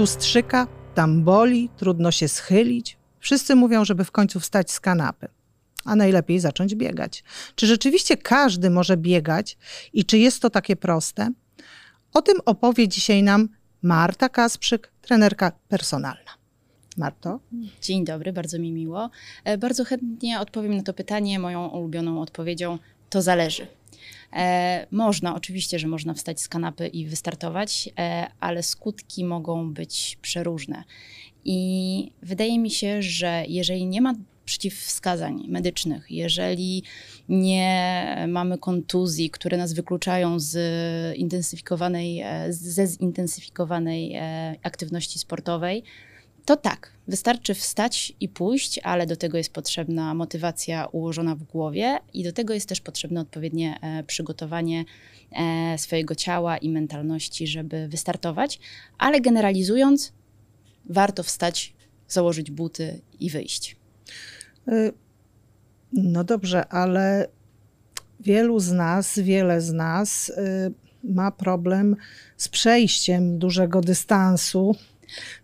Tu strzyka, tam boli, trudno się schylić. Wszyscy mówią, żeby w końcu wstać z kanapy, a najlepiej zacząć biegać. Czy rzeczywiście każdy może biegać i czy jest to takie proste? O tym opowie dzisiaj nam Marta Kasprzyk, trenerka personalna. Marto? Dzień dobry, bardzo mi miło. E, bardzo chętnie odpowiem na to pytanie. Moją ulubioną odpowiedzią to zależy. E, można, oczywiście, że można wstać z kanapy i wystartować, e, ale skutki mogą być przeróżne. I wydaje mi się, że jeżeli nie ma przeciwwskazań medycznych, jeżeli nie mamy kontuzji, które nas wykluczają z intensyfikowanej, e, ze zintensyfikowanej e, aktywności sportowej, to tak, wystarczy wstać i pójść, ale do tego jest potrzebna motywacja ułożona w głowie i do tego jest też potrzebne odpowiednie e, przygotowanie swojego ciała i mentalności, żeby wystartować. Ale generalizując, warto wstać, założyć buty i wyjść. Y, no dobrze, ale wielu z nas, wiele z nas ma problem z przejściem dużego dystansu.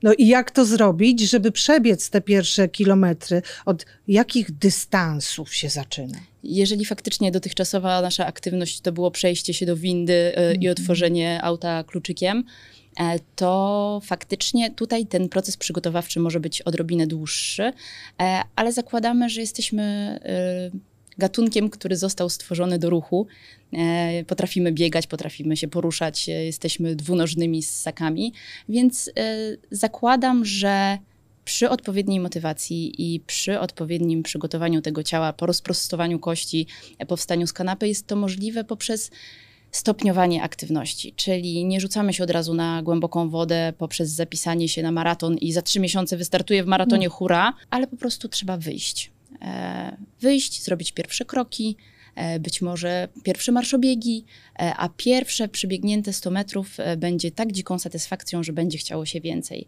No i jak to zrobić, żeby przebiec te pierwsze kilometry? Od jakich dystansów się zaczyna? Jeżeli faktycznie dotychczasowa nasza aktywność to było przejście się do windy mm i mhm. otworzenie auta kluczykiem, E, to faktycznie tutaj ten proces przygotowawczy może być odrobinę dłuższy, e, ale zakładamy, że jesteśmy e, gatunkiem, który został stworzony do ruchu. Potrafimy biegać, potrafimy się poruszać, jesteśmy dwunożnymi ssakami, więc zakładam, że przy odpowiedniej motywacji i przy odpowiednim przygotowaniu tego ciała, po rozprostowaniu kości, powstaniu z kanapy, jest to możliwe poprzez stopniowanie aktywności, czyli nie rzucamy się od razu na głęboką wodę poprzez zapisanie się na maraton i za trzy miesiące wystartuję w maratonie, mm. hura, ale po prostu trzeba wyjść. E, wyjść, zrobić pierwsze kroki, być może pierwsze marszobiegi, e, a pierwsze przebiegnięte 100 metrów e, będzie tak dziką satysfakcją, że będzie chciało się więcej.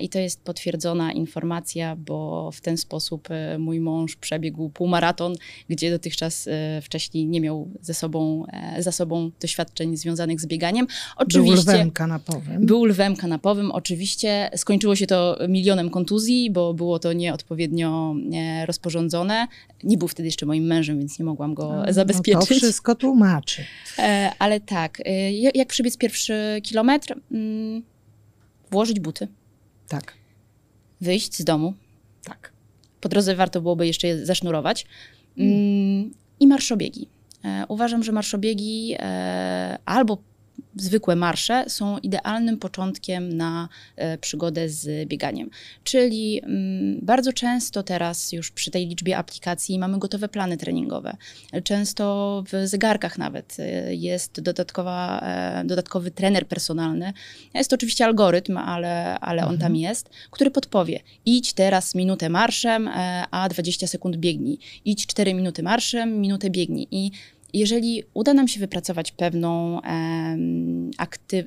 I to jest potwierdzona informacja, bo w ten sposób mój mąż przebiegł półmaraton, gdzie dotychczas wcześniej nie miał ze sobą, za sobą doświadczeń związanych z bieganiem. Oczywiście, był lwem kanapowym. Był lwem kanapowym, oczywiście. Skończyło się to milionem kontuzji, bo było to nieodpowiednio rozporządzone. Nie był wtedy jeszcze moim mężem, więc nie mogłam go no zabezpieczyć. No to wszystko tłumaczy. E, ale tak, e, jak przybiec pierwszy kilometr? Mm, włożyć buty. Tak. Wyjść z domu. Tak. Po drodze warto byłoby jeszcze je zasznurować. Mm. I marszobiegi. E, uważam, że marszobiegi albo zwykłe marsze są idealnym początkiem na e, przygodę z bieganiem. Czyli mm, bardzo często teraz już przy tej liczbie aplikacji mamy gotowe plany treningowe. Często w zegarkach nawet e, jest dodatkowa, e, dodatkowy trener personalny. Jest to oczywiście algorytm, ale, ale on tam mhm. jest, który podpowie: idź teraz minutę marszem, a 20 sekund biegnij. Idź 4 minuty marszem, minutę biegnij. I jeżeli uda nam się wypracować pewną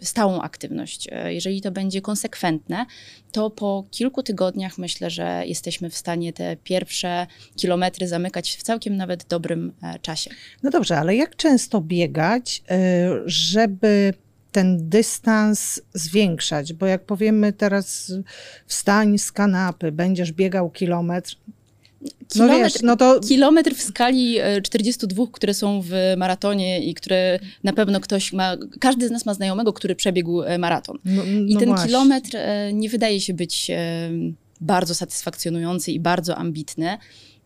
stałą aktywność, e, jeżeli to będzie konsekwentne, to po kilku tygodniach myślę, że jesteśmy w stanie te pierwsze kilometry zamykać w całkiem nawet dobrym e, czasie. No dobrze, ale jak często biegać, e, żeby ten dystans zwiększać, bo jak powiemy teraz wstań z kanapy, będziesz biegał kilometr, Kilometr, no wiesz, no to... kilometr w skali 42, e, które są w maratonie i które na pewno ktoś ma, każdy z nas ma znajomego, który przebiegł e, maraton. No, no I ten właśnie. kilometr e, nie wydaje się być bardzo satysfakcjonujący i bardzo ambitny.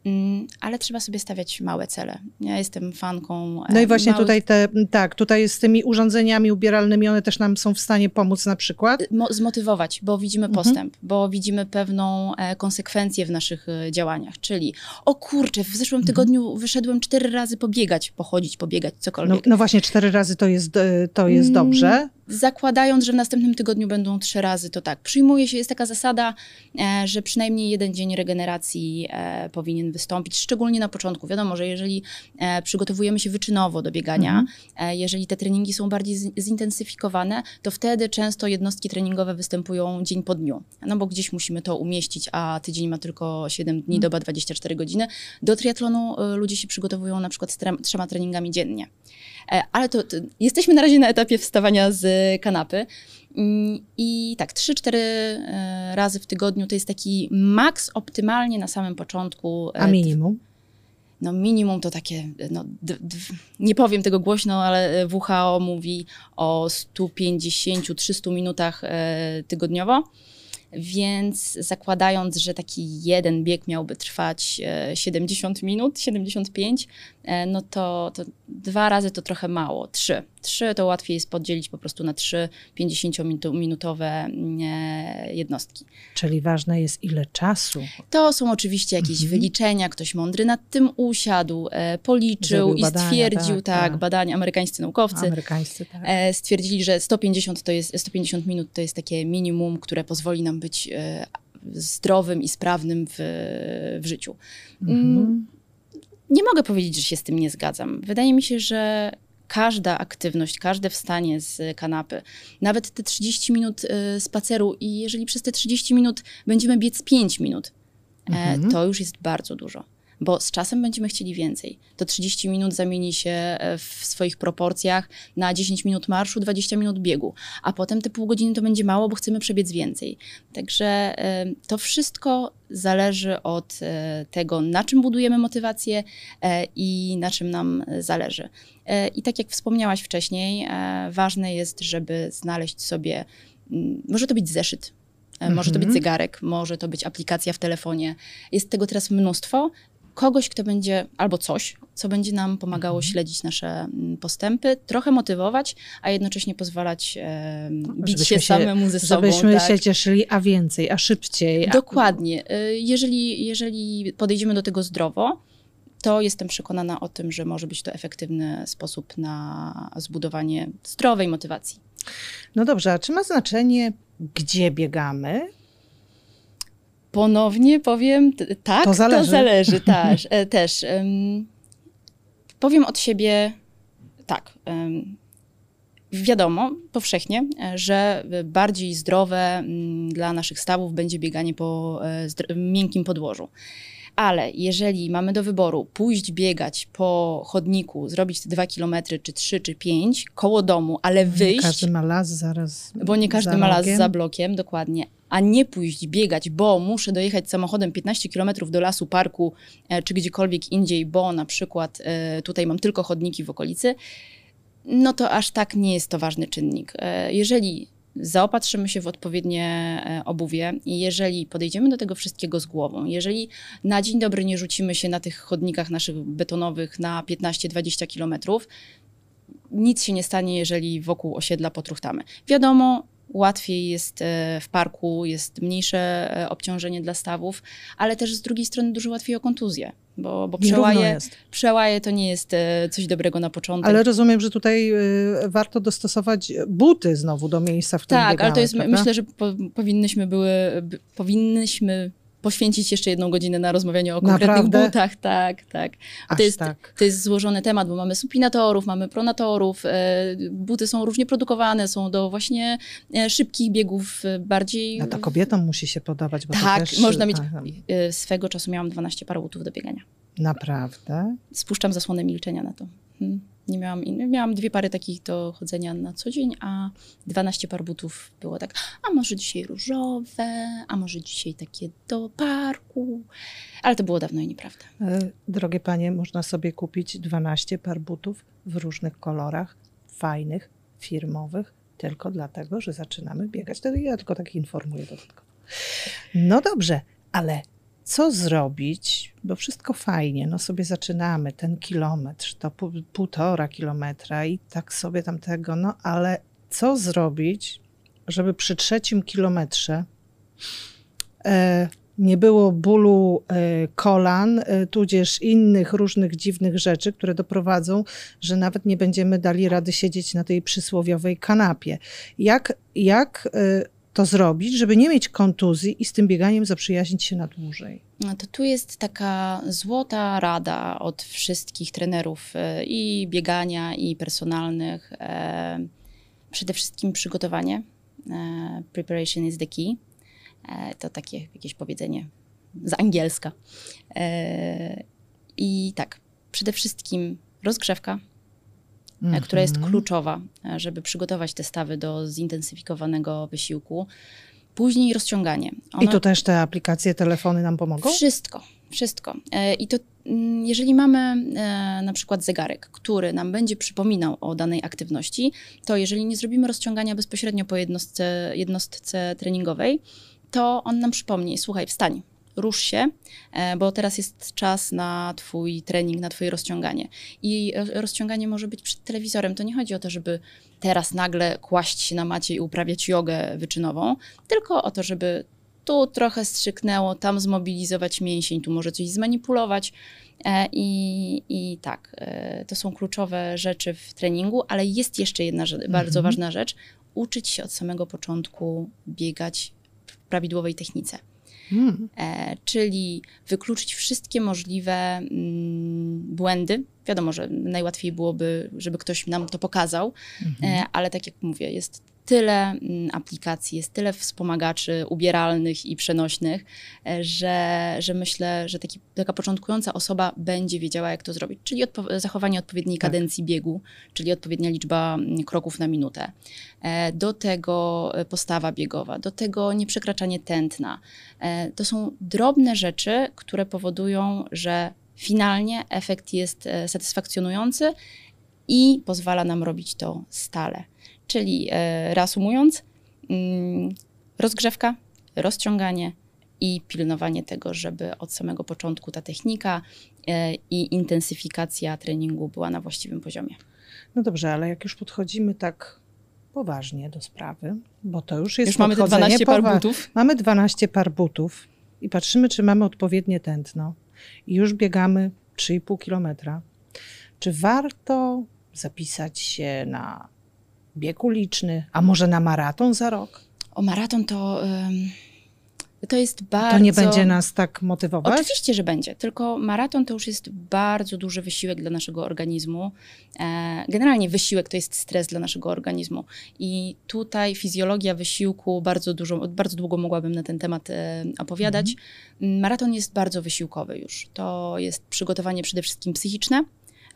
Mm, ale trzeba sobie stawiać małe cele. Ja jestem fanką. No i właśnie małych... tutaj te, tak, tutaj z tymi urządzeniami ubieralnymi, one też nam są w stanie pomóc na przykład? Mo zmotywować, bo widzimy mhm. postęp, bo widzimy pewną e, konsekwencję w naszych e, działaniach, czyli o kurczę, w zeszłym mhm. tygodniu wyszedłem cztery razy pobiegać, pochodzić, pobiegać, cokolwiek. No, no właśnie, cztery razy to jest, e, to jest mm, dobrze zakładając, że w następnym tygodniu będą trzy razy, to tak. Przyjmuje się, jest taka zasada, e, że przynajmniej jeden dzień regeneracji e, powinien wystąpić, szczególnie na początku. Wiadomo, że jeżeli e, przygotowujemy się wyczynowo do biegania, mhm. jeżeli te treningi są bardziej zintensyfikowane, to wtedy często jednostki treningowe występują dzień po dniu. No bo gdzieś musimy to umieścić, a tydzień ma tylko 7 dni, mhm. doba 24 godziny. Do triatlonu ludzie się przygotowują na przykład z trzema treningami dziennie. Ale to, to, jesteśmy na razie na etapie wstawania z kanapy. Mm, I tak, 3-4 razy w tygodniu to jest taki maks optymalnie na samym początku. A minimum? no minimum to takie, no, nie powiem tego głośno, ale WHO mówi o 150-300 minutach e, tygodniowo. Więc zakładając, że taki jeden bieg miałby trwać 70 e, minut, 75, e, no to, to dwa razy to trochę mało. Trzy. Trzy to łatwiej jest podzielić po prostu na trzy 50-minutowe mm, e, jednostki. Czyli ważne jest ile czasu. To są oczywiście jakieś mhm. wyliczenia, ktoś mądry nad tym usiadł, policzył Zrobił i badania, stwierdził, tak, tak, tak, badania, amerykańscy naukowcy amerykańscy, tak. stwierdzili, że 150, to jest, 150 minut to jest takie minimum, które pozwoli nam być e, zdrowym i sprawnym w, w życiu. Mhm. Mm, nie mogę powiedzieć, że się z tym nie zgadzam. Wydaje mi się, że każda aktywność, każde wstanie z kanapy, nawet te 30 minut e, spaceru i jeżeli przez te 30 minut będziemy biec 5 minut, e, mhm. to już jest bardzo dużo bo z czasem będziemy chcieli więcej. To 30 minut zamieni się e, w swoich proporcjach na 10 minut marszu, 20 minut biegu, a potem te pół godziny to będzie mało, bo chcemy przebiec więcej. Także e, to wszystko zależy od e, tego, na czym budujemy motywację i na czym nam zależy. I tak jak wspomniałaś wcześniej, ważne jest, żeby znaleźć sobie, może to być zeszyt, Może to być mhm. zegarek, może to być aplikacja w telefonie. Jest tego teraz mnóstwo kogoś, kto będzie, albo coś, co będzie nam pomagało mhm. śledzić nasze mm, postępy, trochę motywować, a jednocześnie pozwalać e, bić się, się samemu ze sobą. Żebyśmy tak. się cieszyli, a więcej, a szybciej. Dokładnie. A... E, jeżeli, jeżeli podejdziemy do tego zdrowo, to jestem przekonana o tym, że może być to efektywny sposób na zbudowanie zdrowej motywacji. No dobrze, a czy ma znaczenie, gdzie biegamy? Ponownie powiem, tak, to zależy, to zależy też. E, też. powiem od siebie tak. Wiadomo powszechnie, e, że bardziej zdrowe dla naszych stawów będzie bieganie po e, miękkim podłożu. Ale jeżeli mamy do wyboru pójść biegać po chodniku, zrobić te dwa kilometry, czy trzy, czy pięć koło domu, ale wyjść. Nie każdy ma las zaraz. Bo nie każdy ma las za blokiem, dokładnie a nie pójść biegać, bo muszę dojechać samochodem 15 km do lasu, parku e, czy gdziekolwiek indziej, bo na przykład e, tutaj mam tylko chodniki w okolicy, no to aż tak nie jest to ważny czynnik. E, jeżeli zaopatrzymy się w odpowiednie obuwie i jeżeli podejdziemy do tego wszystkiego z głową, jeżeli na dzień dobry nie rzucimy się na tych chodnikach naszych betonowych na 15-20 kilometrów, nic się nie stanie, jeżeli wokół osiedla potruchtamy. Wiadomo, łatwiej jest e, w parku, jest mniejsze e, obciążenie dla stawów, ale też z drugiej strony dużo łatwiej o kontuzję. Bo, bo przełaje, przełaje to nie jest e, coś dobrego na początek. Ale rozumiem, że tutaj warto dostosować buty znowu do miejsca, w którym Tak, biegamy, ale to jest, prawda? myślę, że po, powinnyśmy były, powinnyśmy poświęcić jeszcze jedną godzinę na rozmawianie o konkretnych Naprawdę? butach. Tak, tak. To jest, tak. to jest złożony temat, bo mamy supinatorów, mamy pronatorów, e, buty są różnie produkowane, są do właśnie e, szybkich biegów e, bardziej... No to kobietom musi się podobać, bo Tak, też, można mieć... Tak. Swego czasu miałam 12 par butów do biegania. Naprawdę? Spuszczam zasłonę milczenia na to. Hmm. Nie miałam. Miałam dwie pary takich do chodzenia na co dzień, a 12 par butów było tak, a może dzisiaj różowe, a może dzisiaj takie do parku. Ale to było dawno i nieprawda. E, drogie panie, można sobie kupić 12 par butów w różnych kolorach, fajnych, firmowych, tylko dlatego, że zaczynamy biegać. To ja tylko tak informuję dodatkowo. No dobrze, ale co zrobić, bo wszystko fajnie, no sobie zaczynamy, ten kilometr, to półtora kilometra i tak sobie tamtego, no ale co zrobić, żeby przy trzecim kilometrze e, nie było bólu e, kolan, e, tudzież innych różnych dziwnych rzeczy, które doprowadzą, że nawet nie będziemy dali rady siedzieć na tej przysłowiowej kanapie. Jak, jak e, to zrobić, żeby nie mieć kontuzji i z tym bieganiem zaprzyjaźnić się na dłużej? No to tu jest taka złota rada od wszystkich trenerów e, i biegania, i personalnych. E, przede wszystkim przygotowanie. E, preparation is the key. To takie jakieś powiedzenie z angielska. I tak, przede wszystkim rozgrzewka, mm -hmm. która jest kluczowa, e, żeby przygotować te stawy do zintensyfikowanego wysiłku. Później rozciąganie. Ono... I tu też te aplikacje, telefony nam pomogą? Wszystko, wszystko. I to mm, jeżeli mamy na przykład zegarek, który nam będzie przypominał o danej aktywności, to jeżeli nie zrobimy rozciągania bezpośrednio po jednostce, jednostce treningowej, to on nam przypomni, słuchaj, wstań, rusz się, bo teraz jest czas na Twój trening, na Twoje rozciąganie. I rozciąganie może być przed telewizorem. To nie chodzi o to, żeby teraz nagle kłaść się na macie i uprawiać jogę wyczynową, tylko o to, żeby tu trochę strzyknęło, tam zmobilizować mięsień, tu może coś zmanipulować. I, I tak, to są kluczowe rzeczy w treningu, ale jest jeszcze jedna rzecz, bardzo Mhm. ważna rzecz. Uczyć się od samego początku biegać w prawidłowej technice. Mm. E, czyli wykluczyć wszystkie możliwe mm, błędy. Wiadomo, że najłatwiej byłoby, żeby ktoś nam to pokazał, Mhm. e, ale tak jak mówię, jest tyle mm, aplikacji, jest tyle wspomagaczy ubieralnych i przenośnych, e, że, że myślę, że taki, taka początkująca osoba będzie wiedziała, jak to zrobić. Czyli odpo zachowanie odpowiedniej Tak. kadencji biegu, czyli odpowiednia liczba mm, kroków na minutę. E, do tego e, postawa biegowa, do tego nieprzekraczanie tętna. To są drobne rzeczy, które powodują, że finalnie efekt jest satysfakcjonujący i pozwala nam robić to stale. Czyli e, reasumując, mm, rozgrzewka, rozciąganie i pilnowanie tego, żeby od samego początku ta technika e, i intensyfikacja treningu była na właściwym poziomie. No dobrze, ale jak już podchodzimy tak poważnie do sprawy, bo to już jest Już mamy te podchodzenie 12 par butów. Mamy 12 par butów i patrzymy, czy mamy odpowiednie tętno. I już biegamy 3,5 kilometra. Czy warto zapisać się na bieg uliczny, a może na maraton za rok? O maraton to, to jest bardzo... To nie będzie nas tak motywować? Oczywiście, że będzie, tylko maraton to już jest bardzo duży wysiłek dla naszego organizmu. E, Generalnie wysiłek to jest stres dla naszego organizmu i tutaj fizjologia wysiłku bardzo dużo, bardzo długo mogłabym na ten temat e, opowiadać. Maraton jest bardzo wysiłkowy już. To jest przygotowanie przede wszystkim psychiczne.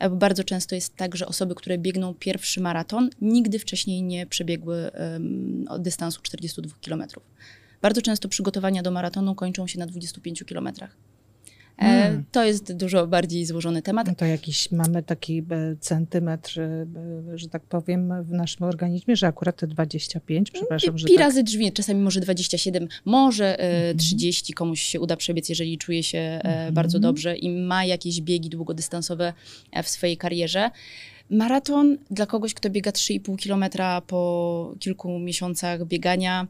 Bo Bardzo często jest tak, że osoby, które biegną pierwszy maraton, nigdy wcześniej nie przebiegły od dystansu 42 km. Bardzo często przygotowania do maratonu kończą się na 25 kilometrach. Mm. To jest dużo bardziej złożony temat. No to jakiś mamy taki e, centymetr, e, że tak powiem, w naszym organizmie, że akurat te 25, przepraszam, że Pi tak. razy drzwi, czasami może 27, może Mhm. 30 komuś się uda przebiec, jeżeli czuje się Mhm. bardzo dobrze i ma jakieś biegi długodystansowe w swojej karierze. Maraton dla kogoś, kto biega 3,5 kilometra po kilku miesiącach biegania,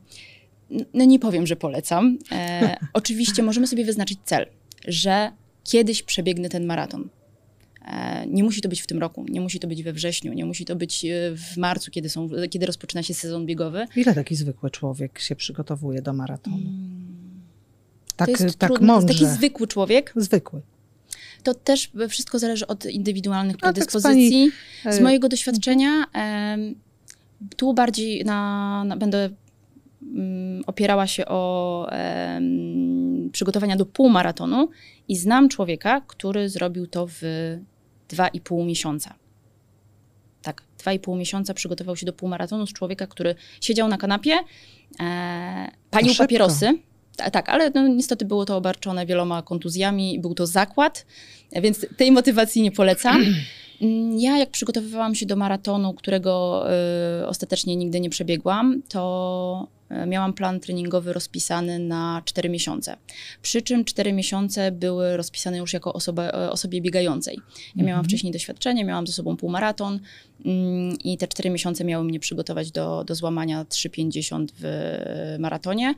no nie powiem, że polecam. E, oczywiście możemy sobie wyznaczyć cel, że kiedyś przebiegnę ten maraton. E, Nie musi to być w tym roku, nie musi to być we wrześniu, nie musi to być e, w marcu, kiedy, są, kiedy rozpoczyna się sezon biegowy. Ile taki zwykły człowiek się przygotowuje do maratonu? Tak, Mm. to jest tak trudne. mądrze. Taki zwykły człowiek, Zwykły. to też wszystko zależy od indywidualnych tak z predyspozycji. pani, z e, mojego doświadczenia em, tu bardziej na, na, będę opierała się o em, przygotowania do półmaratonu i znam człowieka, który zrobił to w 2,5 miesiąca. Tak, 2,5 miesiąca przygotował się do półmaratonu z człowieka, który siedział na kanapie, e, palił papierosy. Ta- Tak, ale no, niestety było to obarczone wieloma kontuzjami, był to zakład, więc tej motywacji nie polecam. Mm, Ja, jak przygotowywałam się do maratonu, którego y, ostatecznie nigdy nie przebiegłam, to miałam plan treningowy rozpisany na 4 miesiące. Przy czym 4 miesiące były rozpisane już jako osoba, e, osobie biegającej. Ja miałam Mhm. wcześniej doświadczenie, miałam ze sobą półmaraton mm, i te 4 miesiące miały mnie przygotować do, do złamania 3,50 w maratonie.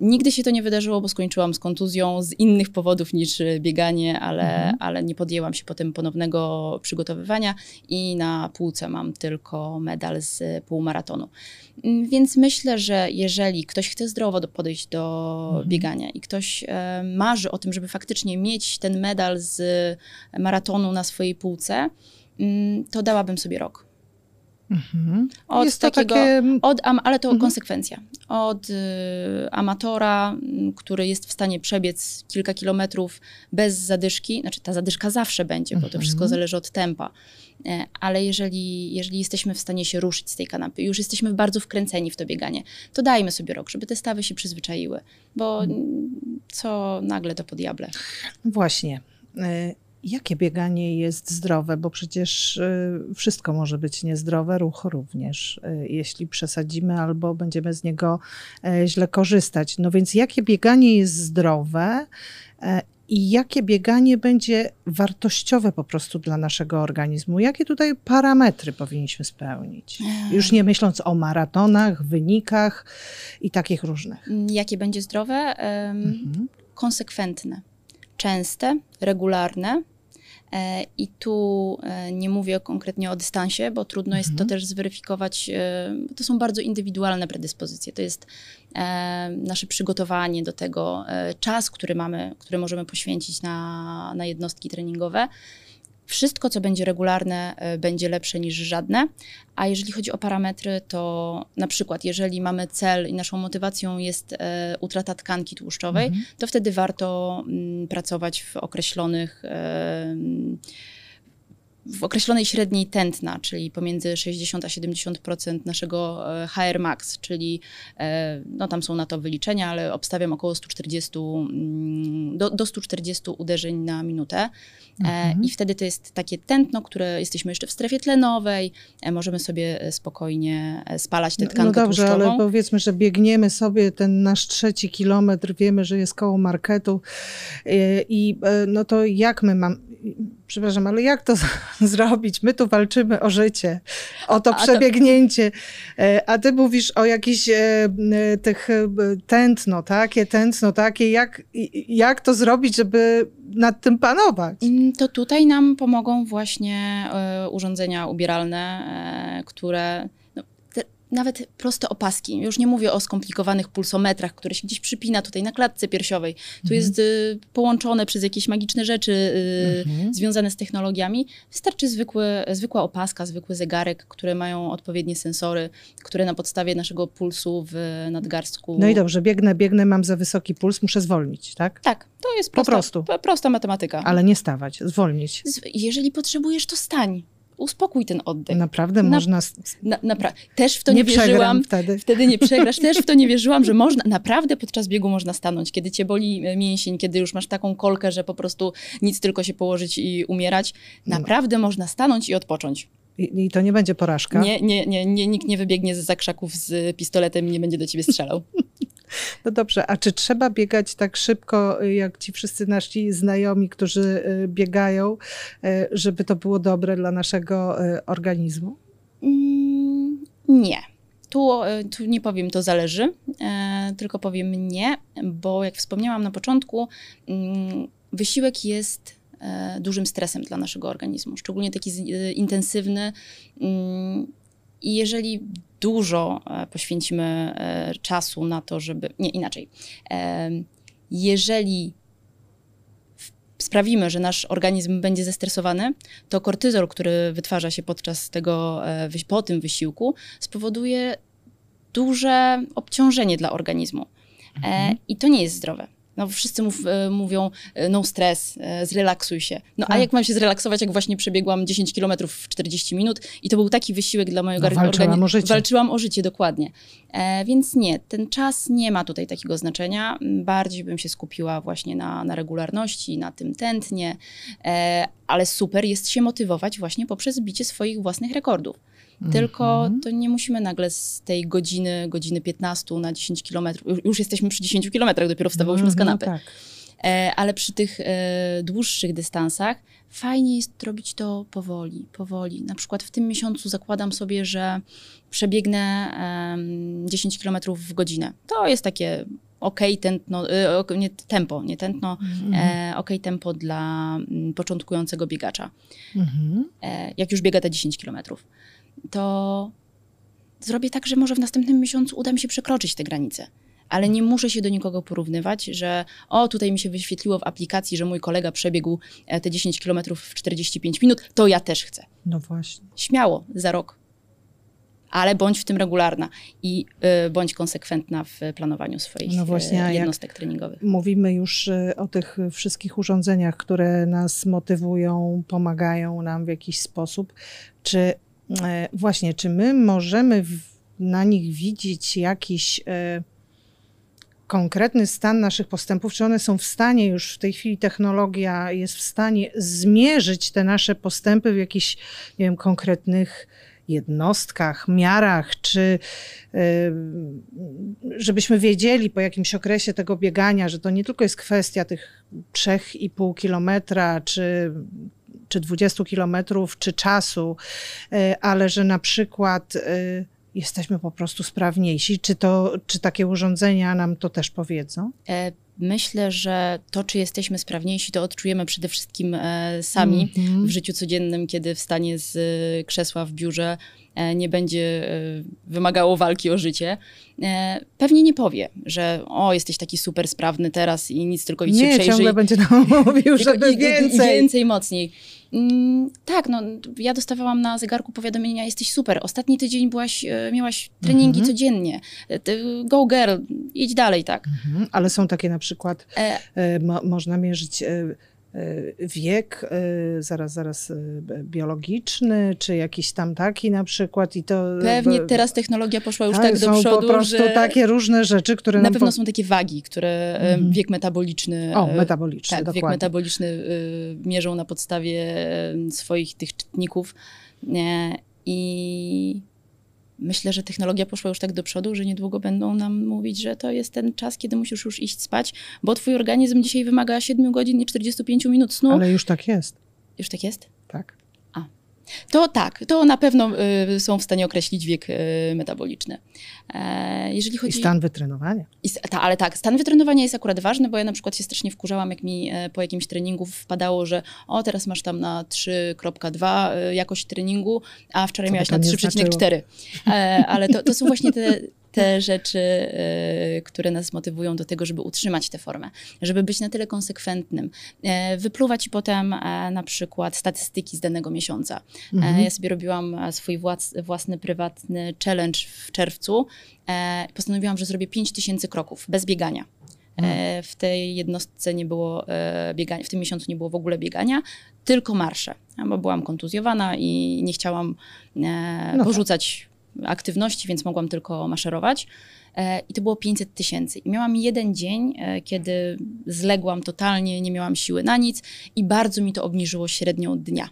Nigdy się to nie wydarzyło, bo skończyłam z kontuzją z innych powodów niż e, bieganie, ale, Mhm. ale nie podjęłam się potem ponownego przygotowywania i na półce mam tylko medal z e, półmaratonu. Mm, Więc myślę, że jeżeli ktoś chce zdrowo podejść do Mhm. biegania i ktoś e, marzy o tym, żeby faktycznie mieć ten medal z maratonu na swojej półce, mm, to dałabym sobie rok. Mhm. Od Jest takiego, takie... od, ale to Mhm. konsekwencja. Od y, amatora, m, który jest w stanie przebiec kilka kilometrów bez zadyszki, znaczy ta zadyszka zawsze będzie, bo to Mhm. wszystko zależy od tempa. E, Ale jeżeli, jeżeli jesteśmy w stanie się ruszyć z tej kanapy, już jesteśmy bardzo wkręceni w to bieganie, to dajmy sobie rok, żeby te stawy się przyzwyczaiły, bo Mhm. mm, co nagle to po diable. Właśnie. Y, Jakie bieganie jest zdrowe? Bo przecież y, wszystko może być niezdrowe, ruch również, y, jeśli przesadzimy albo będziemy z niego e, źle korzystać. No więc jakie bieganie jest zdrowe e, i jakie bieganie będzie wartościowe po prostu dla naszego organizmu? Jakie tutaj parametry powinniśmy spełnić? Już nie myśląc o maratonach, wynikach i takich różnych. Mm, Jakie będzie zdrowe? Mhm. konsekwentne, częste, regularne. E, I tu e, nie mówię konkretnie o dystansie, bo trudno jest to Mhm. też zweryfikować. e, To są bardzo indywidualne predyspozycje. To jest nasze przygotowanie do tego, czas, który mamy, który możemy poświęcić na, na jednostki treningowe. Wszystko, co będzie regularne, e, będzie lepsze niż żadne. A jeżeli chodzi o parametry, to na przykład, jeżeli mamy cel i naszą motywacją jest e, utrata tkanki tłuszczowej, Mhm. to wtedy warto mm, pracować w określonych. W określonej średniej tętna, czyli pomiędzy 60 a 70% naszego e, HR max, czyli e, no tam są na to wyliczenia, ale obstawiam około 140, mm, do, do 140 uderzeń na minutę. E, Mhm. I wtedy to jest takie tętno, które jesteśmy jeszcze w strefie tlenowej, możemy sobie spokojnie spalać tę No- tkankę No dobrze, tłuszczową. ale powiedzmy, że biegniemy sobie ten nasz trzeci kilometr, wiemy, że jest koło marketu i no to jak my mam, przepraszam, ale jak to zrobić? My tu walczymy o życie, o to przebiegnięcie, Y, a ty mówisz o jakichś y, y, tych tętno, takie tętno, takie, jak, jak to zrobić, żeby nad tym panować? Mm, To tutaj nam pomogą właśnie e, urządzenia ubieralne, e, które nawet proste opaski. Już nie mówię o skomplikowanych pulsometrach, które się gdzieś przypina tutaj na klatce piersiowej. Tu Mhm. jest y, połączone przez jakieś magiczne rzeczy y, Mhm. związane z technologiami. Wystarczy zwykły, zwykła opaska, zwykły zegarek, które mają odpowiednie sensory, które na podstawie naszego pulsu w nadgarstku. No i dobrze, biegnę, biegnę, mam za wysoki puls, muszę zwolnić, tak? Tak, to jest Po prosta, prostu. p- prosta matematyka. Ale nie stawać, zwolnić. Z- Jeżeli potrzebujesz, to stań. Uspokój ten oddech. Naprawdę Na- można. Na, też w to nie, nie wierzyłam. wtedy. Wtedy nie przegrasz. Też w to nie wierzyłam, że można, naprawdę podczas biegu można stanąć. Kiedy cię boli e, mięsień, kiedy już masz taką kolkę, że po prostu nic tylko się położyć i umierać. No. Naprawdę można stanąć i odpocząć. I, I to nie będzie porażka. Nie, nie, nie, nie, nikt nie wybiegnie z zakrzaków z pistoletem i nie będzie do ciebie strzelał. No dobrze, a czy trzeba biegać tak szybko, jak ci wszyscy nasi znajomi, którzy y, biegają, y, żeby to było dobre dla naszego y, organizmu? Mm, nie. Tu, e, tu nie powiem, to zależy, e, tylko powiem nie, bo jak wspomniałam na początku, mm, wysiłek jest e, dużym stresem dla naszego organizmu, szczególnie taki e, intensywny. I jeżeli dużo e, poświęcimy e, czasu na to, żeby. Nie, inaczej. E, jeżeli sprawimy, że nasz organizm będzie zestresowany, to kortyzol, który wytwarza się podczas tego, po tym wysiłku, spowoduje duże obciążenie dla organizmu. E, I to nie jest zdrowe. No, wszyscy mów, e, mówią, e, no stres, e, zrelaksuj się. No a Tak. jak mam się zrelaksować, jak właśnie przebiegłam 10 kilometrów w 40 minut i to był taki wysiłek dla mojego No, walczyłam organizmu. o życie. Walczyłam o życie, dokładnie. E, więc nie, ten czas nie ma tutaj takiego znaczenia. Bardziej bym się skupiła właśnie na, na regularności, na tym tętnie, e, ale super jest się motywować właśnie poprzez bicie swoich własnych rekordów. Tylko Mhm. to nie musimy nagle z tej godziny, godziny 15 na 10 kilometrów, już, jesteśmy przy 10 kilometrach, dopiero wstawałyśmy z Mhm, kanapy. tak. E, ale przy tych e, dłuższych dystansach fajnie jest robić to powoli, powoli. Na przykład w tym miesiącu zakładam sobie, że przebiegnę em, 10 km w godzinę. To jest takie ok tętno, e, ok, nie tempo, nie tętno, Mhm. e, ok tempo dla mm, początkującego biegacza. Mhm. E, jak już biega te 10 km, to zrobię tak, że może w następnym miesiącu uda mi się przekroczyć te granice. Ale nie muszę się do nikogo porównywać, że o, tutaj mi się wyświetliło w aplikacji, że mój kolega przebiegł e, te 10 km w 45 minut, to ja też chcę. No właśnie. Śmiało, za rok. ale bądź w tym regularna i y, bądź konsekwentna w planowaniu swoich No właśnie, jak- jednostek treningowych. Mówimy już o tych wszystkich urządzeniach, które nas motywują, pomagają nam w jakiś sposób. Czy e, właśnie, czy my możemy w, na nich widzieć jakiś e, konkretny stan naszych postępów? Czy one są w stanie, już w tej chwili technologia jest w stanie zmierzyć te nasze postępy w jakichś, nie wiem, konkretnych jednostkach, miarach, czy y, żebyśmy wiedzieli po jakimś okresie tego biegania, że to nie tylko jest kwestia tych 3,5 kilometra, czy, czy 20 kilometrów, czy czasu, y, ale że na przykład y, jesteśmy po prostu sprawniejsi. Czy, to, czy takie urządzenia nam to też powiedzą? E, Myślę, że to, czy jesteśmy sprawniejsi, to odczujemy przede wszystkim e, sami Mhm. w życiu codziennym, kiedy wstanie z e, krzesła w biurze e, nie będzie wymagało walki o życie. Pewnie nie powie, że o, jesteś taki super sprawny teraz i nic, tylko idź się Nie, przejrzyj. ciągle będzie nam mówił, Tylko żeby i- więcej. Więcej, mocniej. Mm, tak, no ja dostawałam na zegarku powiadomienia, jesteś super. Ostatni tydzień byłaś, miałaś treningi Mhm. codziennie. Go girl, idź dalej, tak. Mhm, Ale są takie na przykład, E, e, mo, można mierzyć e, e, wiek, zaraz, zaraz biologiczny, czy jakiś tam taki na przykład i to... Pewnie teraz technologia poszła już tak, tak do przodu, po prostu że takie różne rzeczy, które na pewno po- są takie wagi, które Mhm. wiek metaboliczny... O, metaboliczny, Tak, wiek dokładnie. metaboliczny y, mierzą na podstawie swoich tych czytników. I myślę, że technologia poszła już tak do przodu, że niedługo będą nam mówić, że to jest ten czas, kiedy musisz już iść spać, bo twój organizm dzisiaj wymaga 7 godzin i 45 minut snu. Ale już tak jest, Już tak jest? tak. To tak, to na pewno y, są w stanie określić wiek y, metaboliczny. E, jeżeli I chodzi... stan wytrenowania. I, ta, ale tak, stan wytrenowania jest akurat ważny, bo ja na przykład się strasznie wkurzałam, jak mi e, po jakimś treningu wpadało, że o, teraz masz tam na 3.2 e, jakość treningu, a wczoraj miałaś na nie 3,4. E, ale to, to są właśnie te, te rzeczy, e, które nas motywują do tego, żeby utrzymać tę formę, żeby być na tyle konsekwentnym, e, wypluwać i potem e, na przykład statystyki z danego miesiąca. Mhm. E, Ja sobie robiłam swój włas, własny, prywatny challenge w czerwcu. Postanowiłam, że zrobię 5000 kroków bez biegania. E, W tej jednostce nie było biegania, w tym miesiącu nie było w ogóle biegania, tylko marsze, bo byłam kontuzjowana i nie chciałam e, tak. porzucać aktywności, więc mogłam tylko maszerować. E, I to było 500 tysięcy. I miałam jeden dzień, e, kiedy zległam totalnie, nie miałam siły na nic i bardzo mi to obniżyło średnią dnia.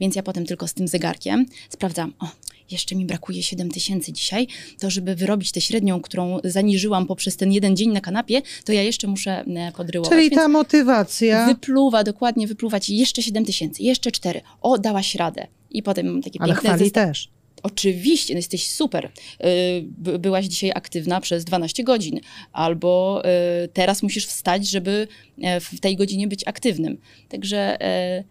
Więc ja potem tylko z tym zegarkiem sprawdzam, o, jeszcze mi brakuje 7 tysięcy dzisiaj, to żeby wyrobić tę średnią, którą zaniżyłam poprzez ten jeden dzień na kanapie, to ja jeszcze muszę e, podryłować. Czyli Więc ta motywacja, Wypluwa, dokładnie wypluwać jeszcze 7 tysięcy, jeszcze 4. O, dałaś radę. I potem mam takie ale piękne chwali zesta- też. Oczywiście, no jesteś super. Y, by- Byłaś dzisiaj aktywna przez 12 godzin, albo y, teraz musisz wstać, żeby e, w tej godzinie być aktywnym. Także e,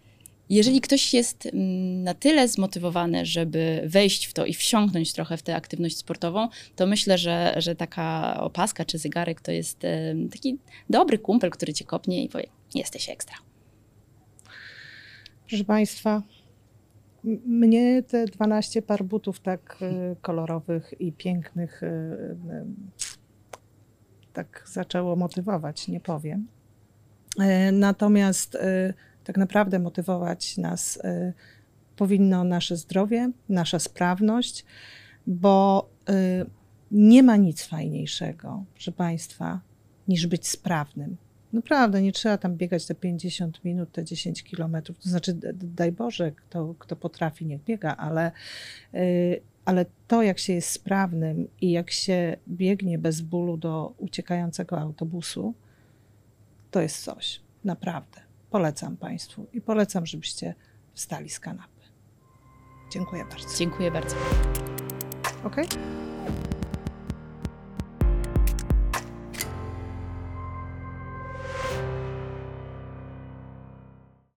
jeżeli ktoś jest mm, na tyle zmotywowany, żeby wejść w to i wsiąknąć trochę w tę aktywność sportową, to myślę, że, że taka opaska czy zegarek to jest e, taki dobry kumpel, który cię kopnie i powie: Jesteś ekstra. Proszę Państwa, mnie te 12 par butów tak y, kolorowych i pięknych y, y, tak zaczęło motywować, nie powiem. E, Natomiast tak naprawdę motywować nas powinno nasze zdrowie, nasza sprawność, bo nie ma nic fajniejszego, proszę Państwa, niż być sprawnym. Naprawdę, nie trzeba tam biegać te 50 minut, te 10 kilometrów. To znaczy, daj Boże, kto, kto potrafi, niech biega, ale, y, ale to, jak się jest sprawnym i jak się biegnie bez bólu do uciekającego autobusu, to jest coś. Naprawdę. Polecam Państwu i polecam, żebyście wstali z kanapy. Dziękuję bardzo. Dziękuję bardzo. Okej?